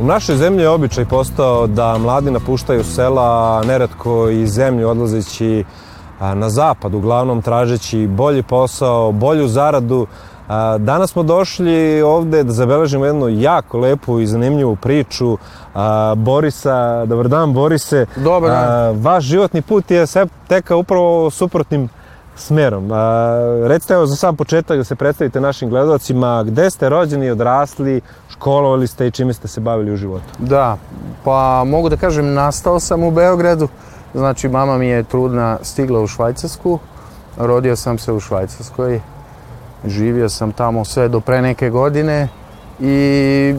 U našoj zemlji je običaj postao da mladi napuštaju sela, neretko i zemlju odlazeći na zapad, uglavnom tražeći bolji posao, bolju zaradu. Danas smo došli ovde da zabeležimo jednu jako lepu i zanimljivu priču Borisa. Dobar dan, Borise. Dobar dan. Vaš životni put je se tekao upravo suprotnim smerom. A, recite evo za sam početak da se predstavite našim gledalcima, gde ste rođeni, odrasli, školovali ste i čime ste se bavili u životu? Da, pa mogu da kažem nastao sam u Beogradu, znači mama mi je trudna stigla u Švajcarsku, rodio sam se u Švajcarskoj, živio sam tamo sve do pre neke godine i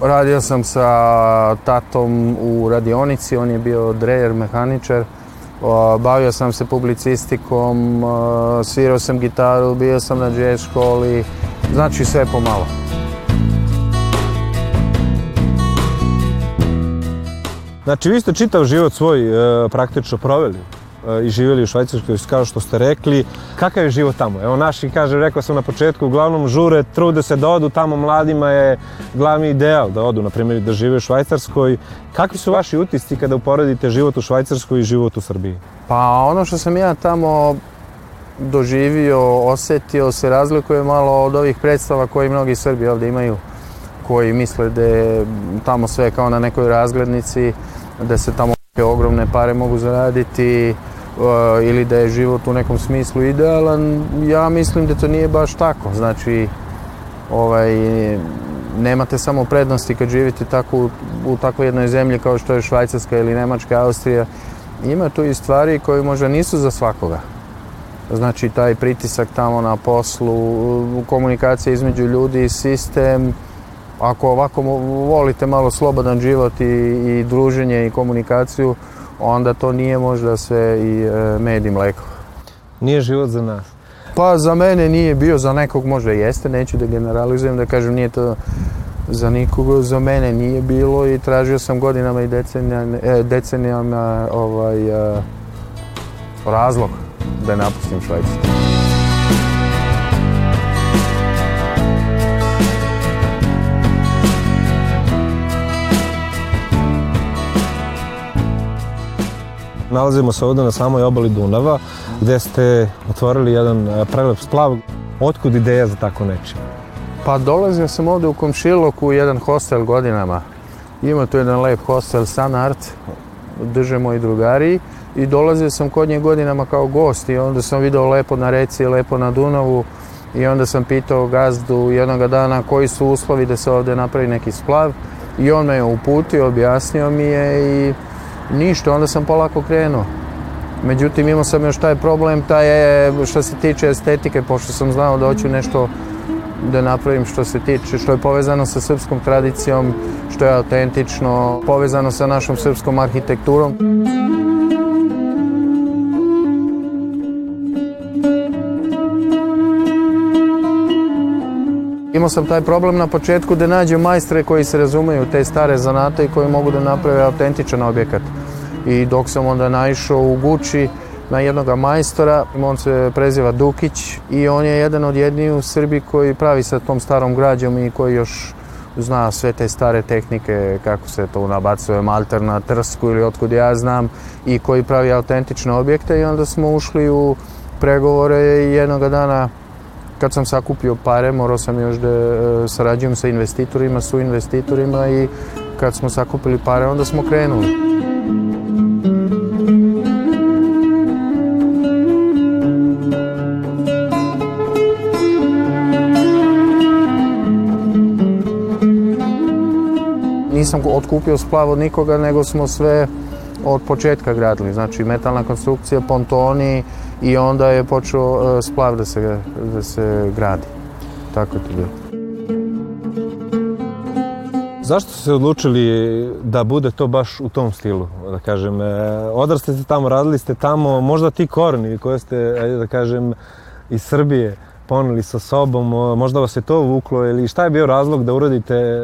radio sam sa tatom u radionici, on je bio drejer, mehaničar, Bavio sam se publicistikom, svirao sam gitaru, bio sam na jazz školi, znači sve pomalo. Znači vi ste čitav život svoj e, praktično proveli i živjeli u Švajcarskoj, kao što ste rekli. Kakav je život tamo? Evo naši, kaže, rekao sam na početku, uglavnom žure, trude se da odu, tamo mladima je glavni ideal da odu, na primjer, da žive u Švajcarskoj. Kakvi su vaši utisci kada uporedite život u Švajcarskoj i život u Srbiji? Pa ono što sam ja tamo doživio, osetio se razlikuje malo od ovih predstava koje mnogi Srbi ovde imaju koji misle da je tamo sve kao na nekoj razglednici, da se tamo ogromne pare mogu zaraditi, ili da je život u nekom smislu idealan, ja mislim da to nije baš tako. Znači, ovaj, nemate samo prednosti kad živite tako u, takvoj jednoj zemlji kao što je Švajcarska ili Nemačka, Austrija. Ima tu i stvari koje možda nisu za svakoga. Znači, taj pritisak tamo na poslu, komunikacija između ljudi, sistem, ako ovako volite malo slobodan život i, i druženje i komunikaciju, onda to nije možda sve i e, med i mleko. Nije život za nas. Pa za mene nije bio, za nekog možda jeste, neću da generalizujem, da kažem nije to za nikoga, za mene nije bilo i tražio sam godinama i decenijama, e, decenijama ovaj, e, razlog da napustim Švajcarsku. Nalazimo se ovde na samoj obali Dunava, gde ste otvorili jedan e, prelep splav. Otkud ideja za tako nečim? Pa dolazio sam ovde u Komšiloku u jedan hostel godinama. Ima tu jedan lep hostel San Art, drže moji drugari i dolazio sam kod nje godinama kao gost i onda sam video lepo na reci, lepo na Dunavu i onda sam pitao gazdu jednog dana koji su uslovi da se ovde napravi neki splav i on me je uputio, objasnio mi je i ništa, onda sam polako krenuo. Međutim, imao sam još taj problem, taj je, što se tiče estetike, pošto sam znao da hoću nešto da napravim što se tiče, što je povezano sa srpskom tradicijom, što je autentično, povezano sa našom srpskom arhitekturom. Imao sam taj problem na početku da nađem majstre koji se razumeju te stare zanate i koji mogu da naprave autentičan objekat i dok sam onda naišao u Guči na jednog majstora, on se preziva Dukić i on je jedan od jedniji u Srbiji koji pravi sa tom starom građom i koji još zna sve te stare tehnike, kako se to nabacuje malter na trsku ili otkud ja znam, i koji pravi autentične objekte i onda smo ušli u pregovore i jednoga dana kad sam sakupio pare, morao sam još da e, sarađujem sa investitorima, su investitorima i kad smo sakupili pare, onda smo krenuli. nisam otkupio splav od nikoga, nego smo sve od početka gradili. Znači, metalna konstrukcija, pontoni i onda je počeo e, splav da se, da se gradi. Tako je to bilo. Zašto ste se odlučili da bude to baš u tom stilu, da kažem? E, Odraste ste tamo, radili ste tamo, možda ti korni koje ste, da kažem, iz Srbije, poneli sa sobom, možda vas je to vuklo ili šta je bio razlog da uradite e,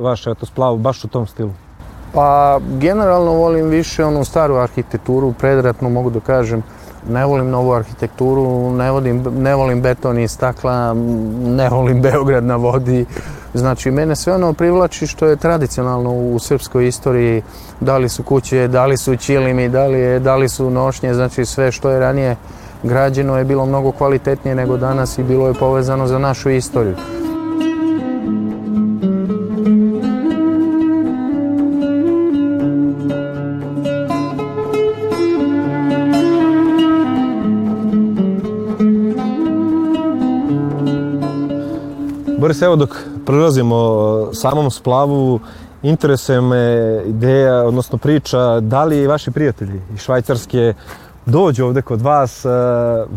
vaše eto etosplav baš u tom stilu? Pa, generalno volim više onu staru arhitekturu, predratnu mogu da kažem. Ne volim novu arhitekturu, ne, vodim, ne volim beton i stakla, ne volim Beograd na vodi. Znači, mene sve ono privlači što je tradicionalno u srpskoj istoriji. Da li su kuće, da li su ćilimi, da li, je, da li su nošnje, znači sve što je ranije građeno je bilo mnogo kvalitetnije nego danas i bilo je povezano za našu istoriju. Boris, evo dok prelazimo e, samom splavu, interesuje me ideja, odnosno priča, da li vaši prijatelji iz Švajcarske dođu ovde kod vas, e,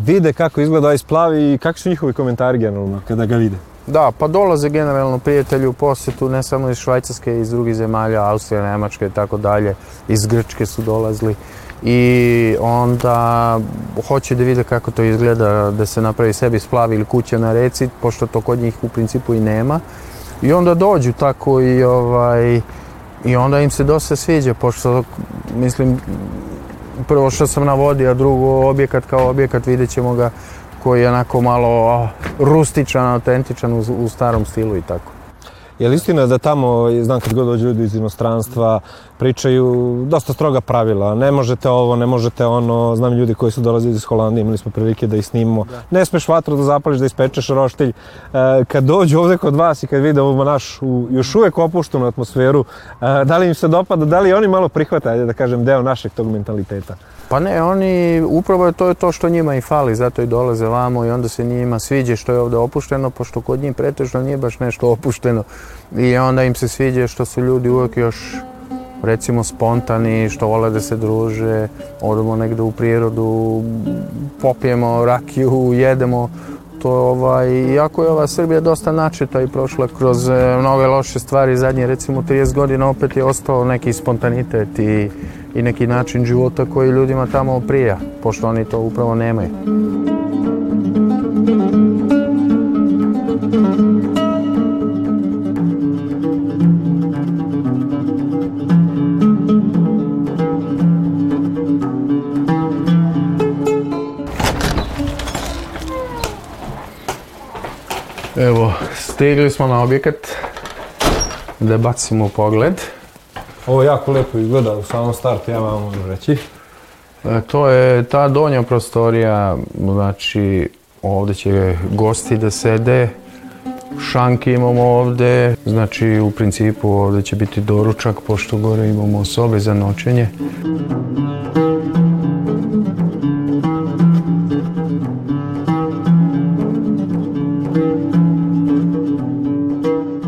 vide kako izgleda ovaj splav i kakvi su njihovi komentari generalno kada ga vide? Da, pa dolaze generalno prijatelji u posetu, ne samo iz Švajcarske, iz drugih zemalja, Austrije, Nemačke i tako dalje, iz Grčke su dolazili i onda hoće da vide kako to izgleda, da se napravi sebi splav ili kuća na reci, pošto to kod njih u principu i nema. I onda dođu tako i ovaj, I onda im se dosta sviđa, pošto, mislim, prvo što sam na vodi, a drugo objekat kao objekat, vidjet ćemo ga koji je onako malo rustičan, autentičan u, u starom stilu i tako. Je li istina da tamo, ovaj, znam kad god dođu ljudi iz inostranstva, pričaju dosta stroga pravila, ne možete ovo, ne možete ono, znam ljudi koji su dolazili iz Holandije, imali smo prilike da ih snimimo, da. ne smeš vatru da zapališ, da ispečeš roštilj. E, kad dođu ovde kod vas i kad vide ovu našu još uvek opuštenu atmosferu, e, da li im se dopada, da li oni malo prihvata, ajde da kažem, deo našeg tog mentaliteta? Pa ne, oni, upravo to je to, to što njima i fali, zato i dolaze vamo i onda se njima sviđa što je ovde opušteno, pošto kod njih pretežno nije baš nešto opušteno. I onda im se sviđa što su ljudi uvek još recimo spontani, što vole da se druže, odemo negde u prirodu, popijemo rakiju, jedemo što ovaj, iako je ova Srbija dosta načeta i prošla kroz e, mnoge loše stvari zadnje recimo 30 godina opet je ostao neki spontanitet i, i neki način života koji ljudima tamo prija, pošto oni to upravo nemaju. Stigli smo na objekat da bacimo pogled. Ovo jako lepo izgleda u samom startu, ja vam moram reći. E, to je ta donja prostorija, znači ovde će gosti da sede, šanke imamo ovde, znači u principu ovde će biti doručak, pošto gore imamo sobe za noćenje. Muzika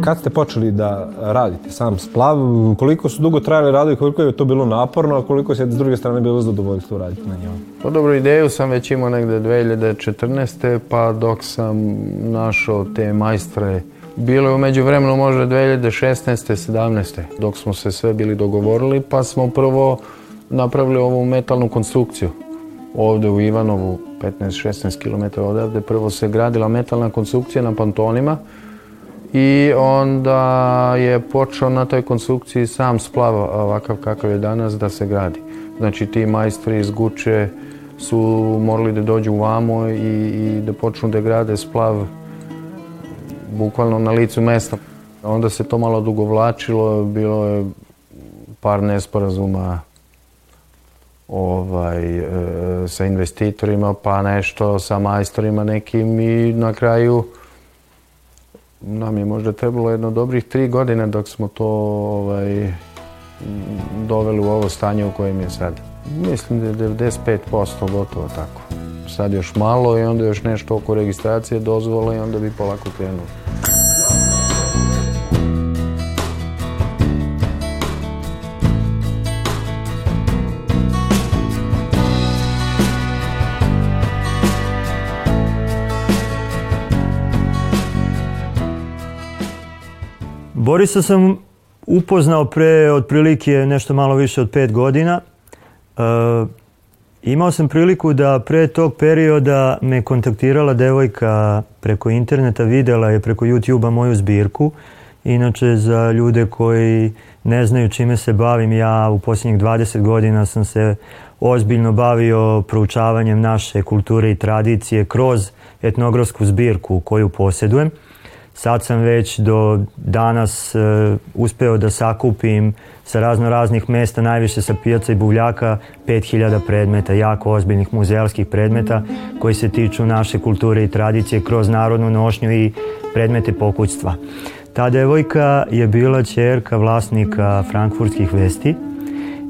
Kad ste počeli da radite sam splav, koliko su dugo trajali radovi, koliko je to bilo naporno, a koliko se s druge strane bilo zadovoljstvo raditi na njemu? Pa dobro, ideju sam već imao negde 2014. pa dok sam našao te majstre Bilo je umeđu vremenu možda 2016. 17. dok smo se sve bili dogovorili, pa smo prvo napravili ovu metalnu konstrukciju. Ovde u Ivanovu, 15-16 km odavde, prvo se gradila metalna konstrukcija na pantonima, I onda je počeo na toj konstrukciji sam splav ovakav kakav je danas da se gradi. Znači ti majstri iz Guče su morali da dođu u vamo i, i da počnu da grade splav bukvalno na licu mesta. Onda se to malo dugovlačilo, bilo je par nesporazuma ovaj, e, sa investitorima, pa nešto sa majstorima nekim i na kraju nam je možda trebalo jedno dobrih tri godine dok smo to ovaj, doveli u ovo stanje u kojem je sad. Mislim da je 95% gotovo tako. Sad još malo i onda još nešto oko registracije dozvola i onda bi polako krenuo. Borisa sam upoznao pre otprilike nešto malo više od pet godina. E, imao sam priliku da pre tog perioda me kontaktirala devojka preko interneta, videla je preko YouTube-a moju zbirku. Inače, za ljude koji ne znaju čime se bavim, ja u posljednjih 20 godina sam se ozbiljno bavio proučavanjem naše kulture i tradicije kroz etnografsku zbirku koju posjedujem – Sad sam već do danas e, uspeo da sakupim sa razno raznih mesta, najviše sa pijaca i buvljaka, 5000 predmeta, jako ozbiljnih muzealskih predmeta koji se tiču naše kulture i tradicije kroz narodnu nošnju i predmete pokućstva. Ta devojka je bila čerka vlasnika frankfurtskih vesti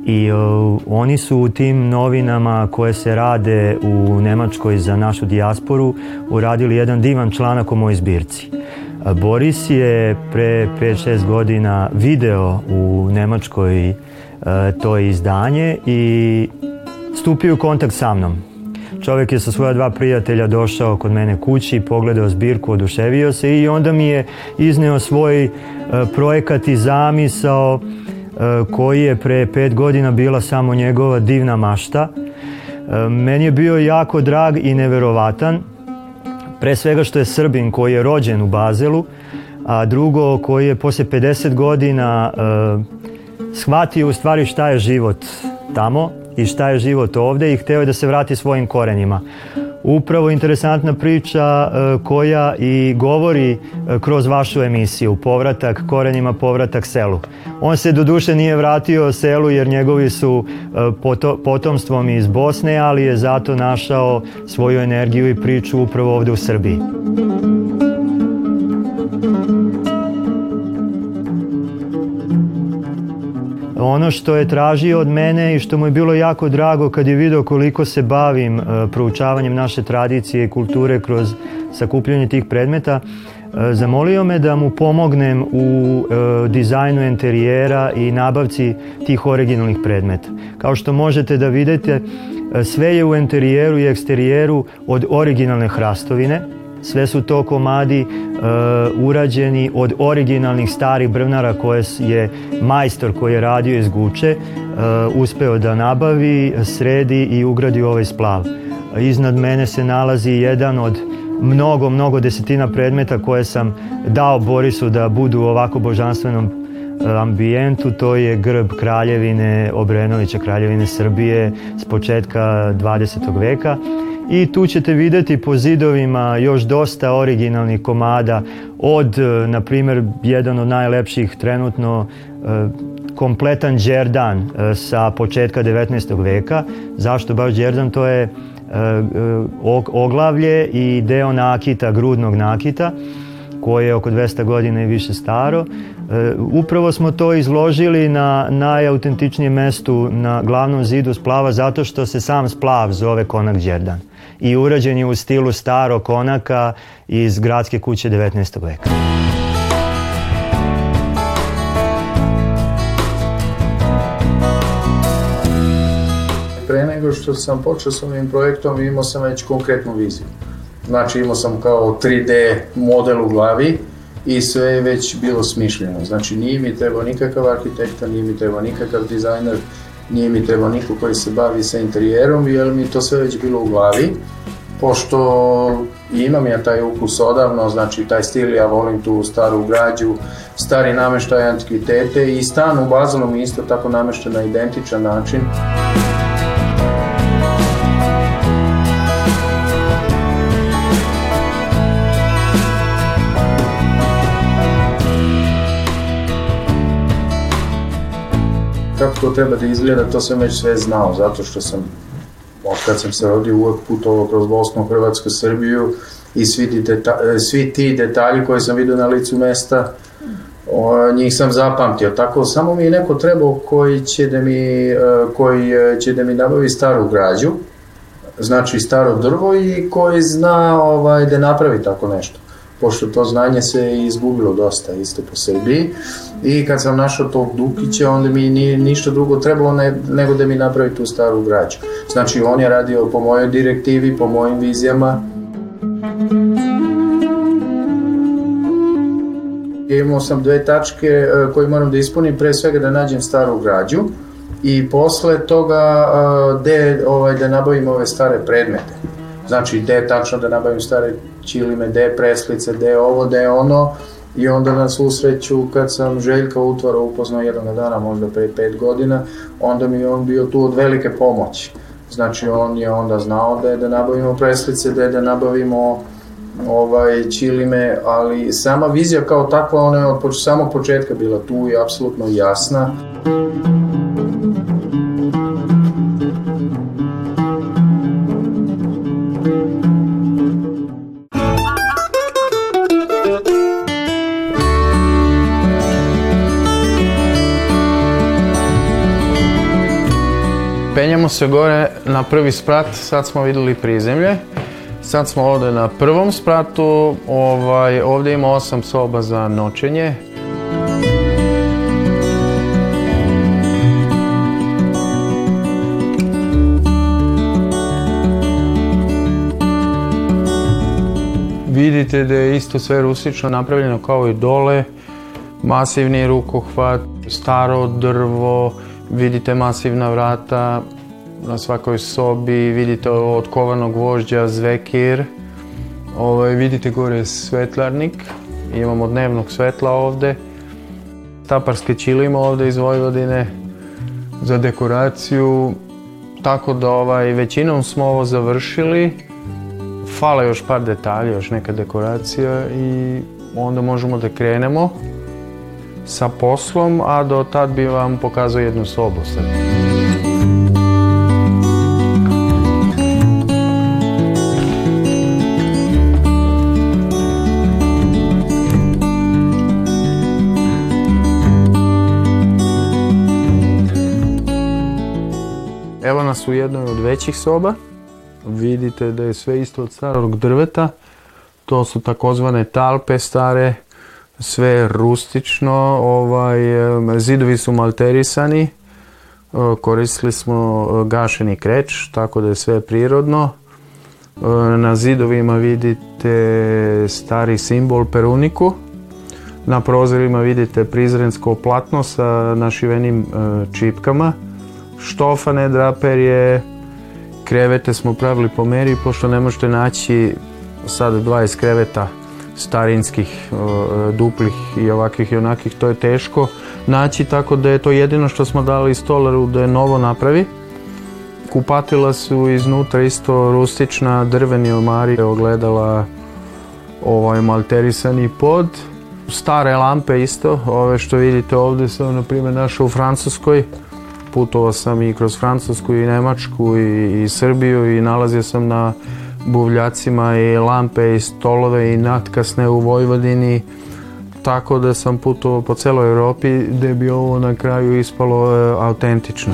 i o, e, oni su u tim novinama koje se rade u Nemačkoj za našu dijasporu uradili jedan divan članak o mojoj zbirci. Boris je pre 5-6 godina video u Nemačkoj e, to izdanje i stupio u kontakt sa mnom. Čovek je sa svoja dva prijatelja došao kod mene kući, pogledao zbirku, oduševio se i onda mi je izneo svoj e, projekat i zamisao e, koji je pre pet godina bila samo njegova divna mašta. Meni je bio jako drag i neverovatan. Pre svega što je Srbin koji je rođen u Bazelu, a drugo koji je posle 50 godina e, shvatio u stvari šta je život tamo i šta je život ovde i hteo je da se vrati svojim korenima upravo interesantna priča e, koja i govori e, kroz vašu emisiju Povratak korenima, povratak selu. On se do duše nije vratio selu jer njegovi su e, potomstvom iz Bosne, ali je zato našao svoju energiju i priču upravo ovde u Srbiji. Ono što je tražio od mene i što mu je bilo jako drago kad je video koliko se bavim e, proučavanjem naše tradicije i kulture kroz sakupljanje tih predmeta, e, zamolio me da mu pomognem u e, dizajnu enterijera i nabavci tih originalnih predmeta. Kao što možete da vidite, sve je u enterijeru i eksterijeru od originalne hrastovine, Sve su to komadi e, urađeni od originalnih starih brvnara koje je majstor koji je radio iz Guče e, uspeo da nabavi, sredi i ugradi u ovaj splav. Iznad mene se nalazi jedan od mnogo, mnogo desetina predmeta koje sam dao Borisu da budu u ovako božanstvenom e, ambijentu, to je grb kraljevine Obrenovića, kraljevine Srbije s početka 20. veka i tu ćete videti po zidovima još dosta originalnih komada od, e, na primer, jedan od najlepših trenutno e, kompletan Đerdan e, sa početka 19. veka. Zašto baš Đerdan? To je oglavlje i deo nakita, grudnog nakita koje je oko 200 godina i više staro. Upravo smo to izložili na najautentičnijem mestu na glavnom zidu splava zato što se sam splav zove Konak Đerdan i urađen je u stilu starog onaka iz gradske kuće 19. veka. Pre nego što sam počeo sa ovim projektom imao sam već konkretnu viziju. Znači imao sam kao 3D model u glavi i sve je već bilo smišljeno. Znači nije mi trebao nikakav arhitekta, nije mi trebao nikakav dizajner, nije mi trebao niko koji se bavi sa interijerom, jer mi to sve već bilo u glavi, pošto imam ja taj ukus odavno, znači taj stil, ja volim tu staru građu, stari nameštaj antikvitete i stan u Bazilu mi isto tako nameštena na identičan način. Muzika kako to treba da izgleda, to sam već sve znao, zato što sam, od kad sam se rodio, uvek putovao kroz Bosnu, Hrvatsku, Srbiju i svi ti, svi ti detalji koje sam vidio na licu mesta, o, njih sam zapamtio, tako samo mi je neko trebao koji će da mi, e, koji e, će da mi nabavi staru građu, znači staro drvo i koji zna ovaj, da napravi tako nešto pošto to znanje se izgubilo dosta isto po Srbiji i kad sam našao tog Dukića onda mi nije ništa drugo trebalo ne, nego da mi napravi tu staru građu znači on je radio po mojoj direktivi po mojim vizijama imao sam dve tačke e, koje moram da ispunim pre svega da nađem staru građu i posle toga e, de, ovaj, da nabavim ove stare predmete Znači, gde tačno da nabavim stare ćilime, gde preslice, gde ovo, gde ono. I onda na svu kad sam Željka Utvara upoznao jednog dana, možda pre pet godina, onda mi je on bio tu od velike pomoći. Znači, on je onda znao da je da nabavimo preslice, da je da nabavimo ovaj, Čilime, ali sama vizija kao takva, ona je od samog početka bila tu i apsolutno jasna. Muzika penjemo se gore na prvi sprat, sad smo videli prizemlje. Sad smo ovde na prvom spratu, ovaj, ovde ima osam soba za noćenje. Vidite da je isto sve rustično napravljeno kao i dole. Masivni rukohvat, staro drvo, vidite masivna vrata na svakoj sobi, vidite od kovanog vožđa zvekir, ovaj, vidite gore svetlarnik, imamo dnevnog svetla ovde, taparske čilimo ovde iz Vojvodine za dekoraciju, tako da ovaj, većinom smo ovo završili, fale još par detalja, još neka dekoracija i onda možemo da krenemo sa poslom, a do tad bi vam pokazao jednu sobu sad. Evo nas u jednoj od većih soba. Vidite da je sve isto od starog drveta. To su takozvane talpe stare, sve rustično, ovaj, zidovi su malterisani, e, koristili smo e, gašeni kreć, tako da je sve prirodno. E, na zidovima vidite stari simbol Peruniku, na prozorima vidite prizrensko platno sa našivenim čipkama, štofane draperije, krevete smo pravili po meri, pošto ne možete naći sad 20 kreveta starinskih, duplih i ovakvih i onakih, to je teško naći, tako da je to jedino što smo dali stolaru da je novo napravi. Kupatila su iznutra isto rustična, drveni omari, ogledala ovaj malterisani pod. Stare lampe isto, ove što vidite ovde su, na primjer, naše u Francuskoj. Putovao sam i kroz Francusku i Nemačku i, i Srbiju i nalazio sam na buvljacima i lampe i stolove i natkasne u Vojvodini tako da sam putovao po celoj Europi gdje bi ovo na kraju ispalo e, autentično.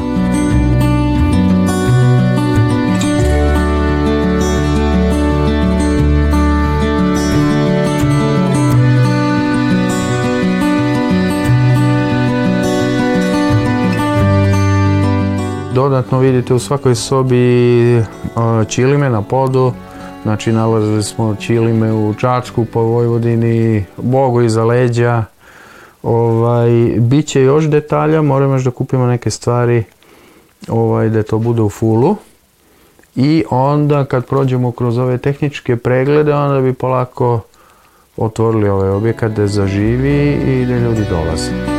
Dodatno vidite u svakoj sobi e, čilime na podu, znači nalazili smo čilime u Čačku, po Vojvodini, Bogu iza leđa. Ovaj, Biće još detalja, moramo još da kupimo neke stvari ovaj, da to bude u fulu. I onda kad prođemo kroz ove tehničke preglede, onda bi polako otvorili ovaj objekat da zaživi i da ljudi dolaze.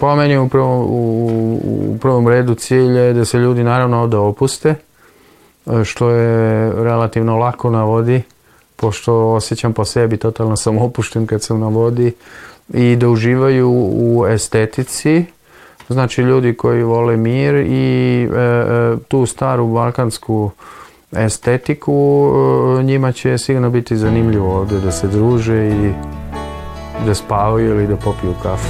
Pa meni u, prvom, u, u prvom redu cilj je da se ljudi naravno ovde opuste, e, što je relativno lako na vodi, pošto osjećam po sebi, totalno sam opušten kad sam na vodi, i da uživaju u estetici, znači ljudi koji vole mir i e, e tu staru balkansku estetiku, e, njima će sigurno biti zanimljivo ovde da se druže i da spavaju ili da popiju kafu.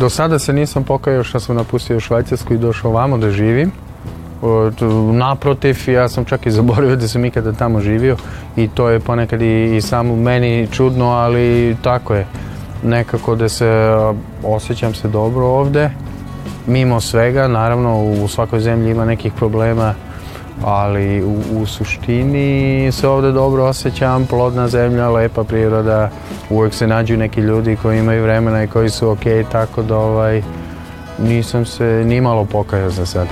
Do sada se nisam pokajao što sam napustio Švajcarsku i došao ovamo da živim. Naprotiv, ja sam čak i zaboravio da sam ikada tamo živio i to je ponekad i, i samo meni čudno, ali tako je. Nekako da se osjećam se dobro ovde. Mimo svega, naravno u svakoj zemlji ima nekih problema ali u, u suštini se ovde dobro osjećam, plodna zemlja, lepa priroda, uvek se nađu neki ljudi koji imaju vremena i koji su okej, okay, tako da ovaj, nisam se nimalo pokajao za sad.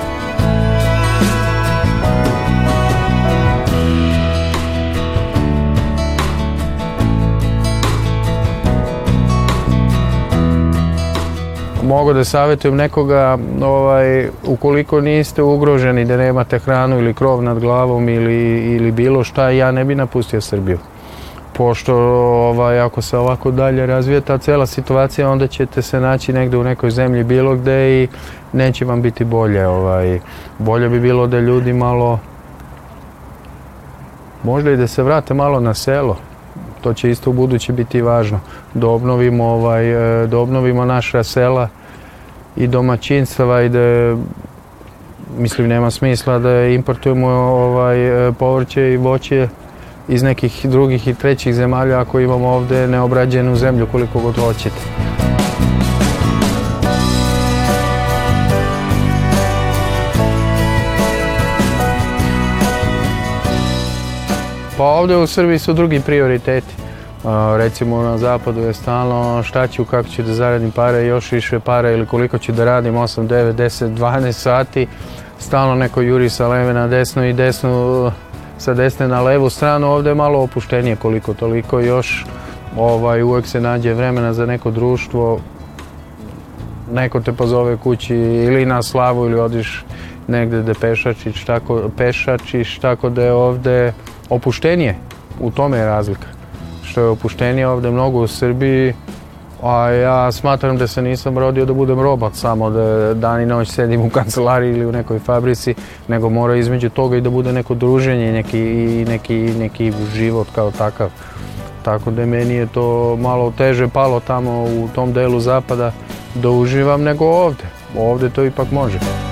mogu da savjetujem nekoga ovaj, ukoliko niste ugroženi da nemate hranu ili krov nad glavom ili, ili bilo šta, ja ne bi napustio Srbiju. Pošto ovaj, ako se ovako dalje razvija ta cela situacija, onda ćete se naći negde u nekoj zemlji bilo gde i neće vam biti bolje. Ovaj. Bolje bi bilo da ljudi malo, možda i da se vrate malo na selo, to će isto u budući biti važno. Da obnovimo, ovaj, e, da obnovimo naša sela i domaćinstva i da mislim nema smisla da importujemo ovaj e, povrće i voće iz nekih drugih i trećih zemalja ako imamo ovde neobrađenu zemlju koliko god hoćete. Pa ovdje u Srbiji su drugi prioriteti. Recimo na zapadu je stalno šta ću, kako ću da zaradim pare, još više pare ili koliko ću da radim 8, 9, 10, 12 sati. Stalno neko juri sa leve na desno i desno sa desne na levu stranu. ovde je malo opuštenije koliko toliko još. Ovaj, uvek se nađe vremena za neko društvo. Neko te pozove kući ili na slavu ili odiš negde da pešačiš, tako, pešačiš, tako da je ovde opuštenije. U tome je razlika. Što je opuštenije ovde mnogo u Srbiji, a ja smatram da se nisam rodio da budem robot, samo da dan i noć sedim u kancelariji ili u nekoj fabrici, nego mora između toga i da bude neko druženje, i neki, neki, neki život kao takav. Tako da meni je to malo teže palo tamo u tom delu zapada da uživam nego ovde. Ovde to ipak može.